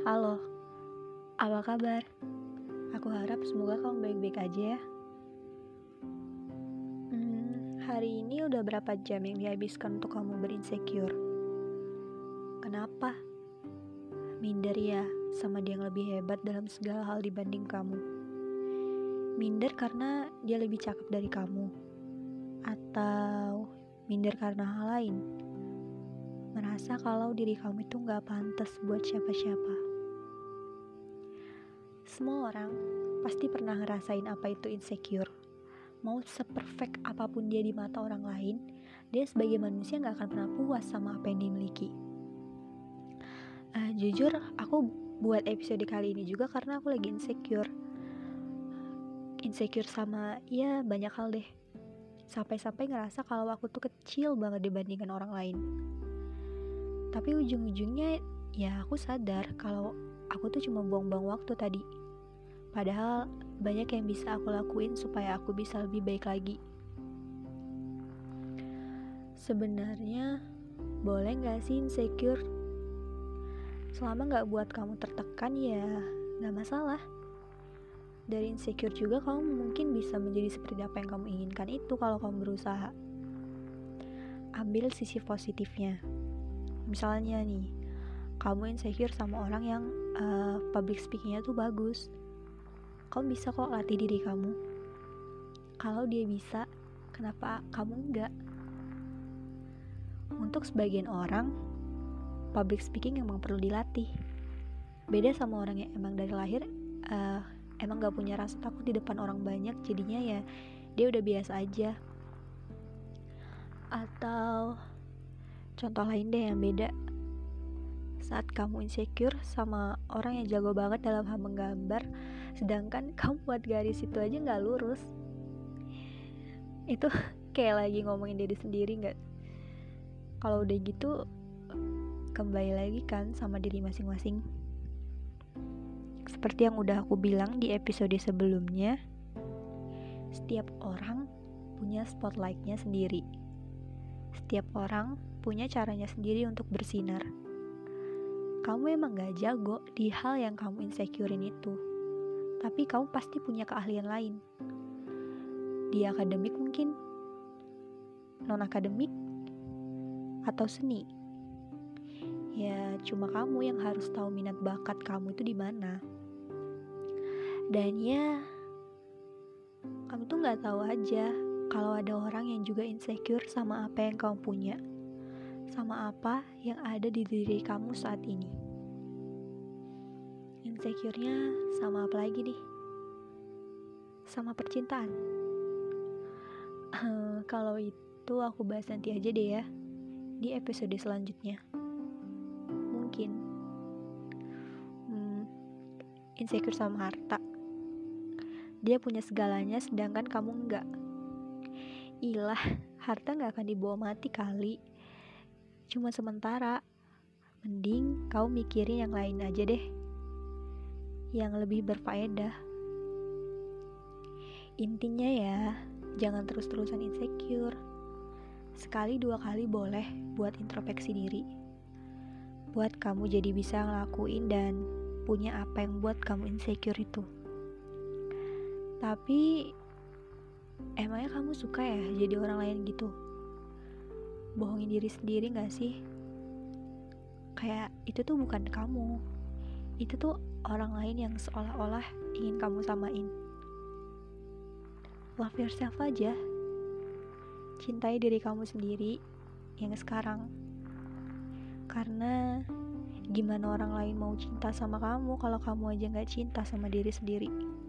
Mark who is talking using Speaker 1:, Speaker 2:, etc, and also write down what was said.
Speaker 1: Halo, apa kabar? Aku harap semoga kamu baik-baik aja ya. Hmm, hari ini udah berapa jam yang dihabiskan untuk kamu berinsecure? Kenapa? Minder ya sama dia yang lebih hebat dalam segala hal dibanding kamu. Minder karena dia lebih cakep dari kamu. Atau minder karena hal lain merasa kalau diri kamu itu gak pantas buat siapa-siapa. Semua orang pasti pernah ngerasain apa itu insecure. Mau seperfect apa pun dia di mata orang lain, dia sebagai manusia gak akan pernah puas sama apa yang dimiliki. Uh, jujur, aku buat episode kali ini juga karena aku lagi insecure. Insecure sama ya banyak hal deh. Sampai-sampai ngerasa kalau aku tuh kecil banget dibandingkan orang lain tapi ujung-ujungnya ya aku sadar kalau aku tuh cuma buang-buang waktu tadi. Padahal banyak yang bisa aku lakuin supaya aku bisa lebih baik lagi. Sebenarnya boleh gak sih insecure? Selama gak buat kamu tertekan ya gak masalah. Dari insecure juga kamu mungkin bisa menjadi seperti apa yang kamu inginkan itu kalau kamu berusaha. Ambil sisi positifnya. Misalnya nih kamu insecure sama orang yang uh, public speakingnya tuh bagus. Kamu bisa kok latih diri kamu. Kalau dia bisa kenapa kamu enggak? Untuk sebagian orang public speaking emang perlu dilatih. Beda sama orang yang emang dari lahir uh, emang gak punya rasa takut di depan orang banyak jadinya ya dia udah biasa aja. Atau Contoh lain deh yang beda saat kamu insecure sama orang yang jago banget dalam hal menggambar sedangkan kamu buat garis itu aja nggak lurus. Itu kayak lagi ngomongin diri sendiri nggak? Kalau udah gitu kembali lagi kan sama diri masing-masing. Seperti yang udah aku bilang di episode sebelumnya setiap orang punya spotlightnya sendiri. Setiap orang punya caranya sendiri untuk bersinar. Kamu emang gak jago di hal yang kamu insecurein itu, tapi kamu pasti punya keahlian lain. Di akademik mungkin, non-akademik, atau seni. Ya, cuma kamu yang harus tahu minat bakat kamu itu di mana. Dan ya, kamu tuh gak tahu aja kalau ada orang yang juga insecure sama apa yang kamu punya sama apa yang ada di diri kamu saat ini. Insecure-nya sama apa lagi nih? Sama percintaan. Kalau itu aku bahas nanti aja deh ya di episode selanjutnya. Mungkin hmm, insecure sama harta. Dia punya segalanya sedangkan kamu enggak. Ilah, harta nggak akan dibawa mati kali cuma sementara. Mending kau mikirin yang lain aja deh. Yang lebih berfaedah. Intinya ya, jangan terus-terusan insecure. Sekali dua kali boleh buat introspeksi diri. Buat kamu jadi bisa ngelakuin dan punya apa yang buat kamu insecure itu. Tapi emangnya kamu suka ya jadi orang lain gitu? Bohongin diri sendiri gak sih? Kayak itu tuh bukan kamu, itu tuh orang lain yang seolah-olah ingin kamu samain. Love yourself aja, cintai diri kamu sendiri yang sekarang. Karena gimana orang lain mau cinta sama kamu kalau kamu aja gak cinta sama diri sendiri.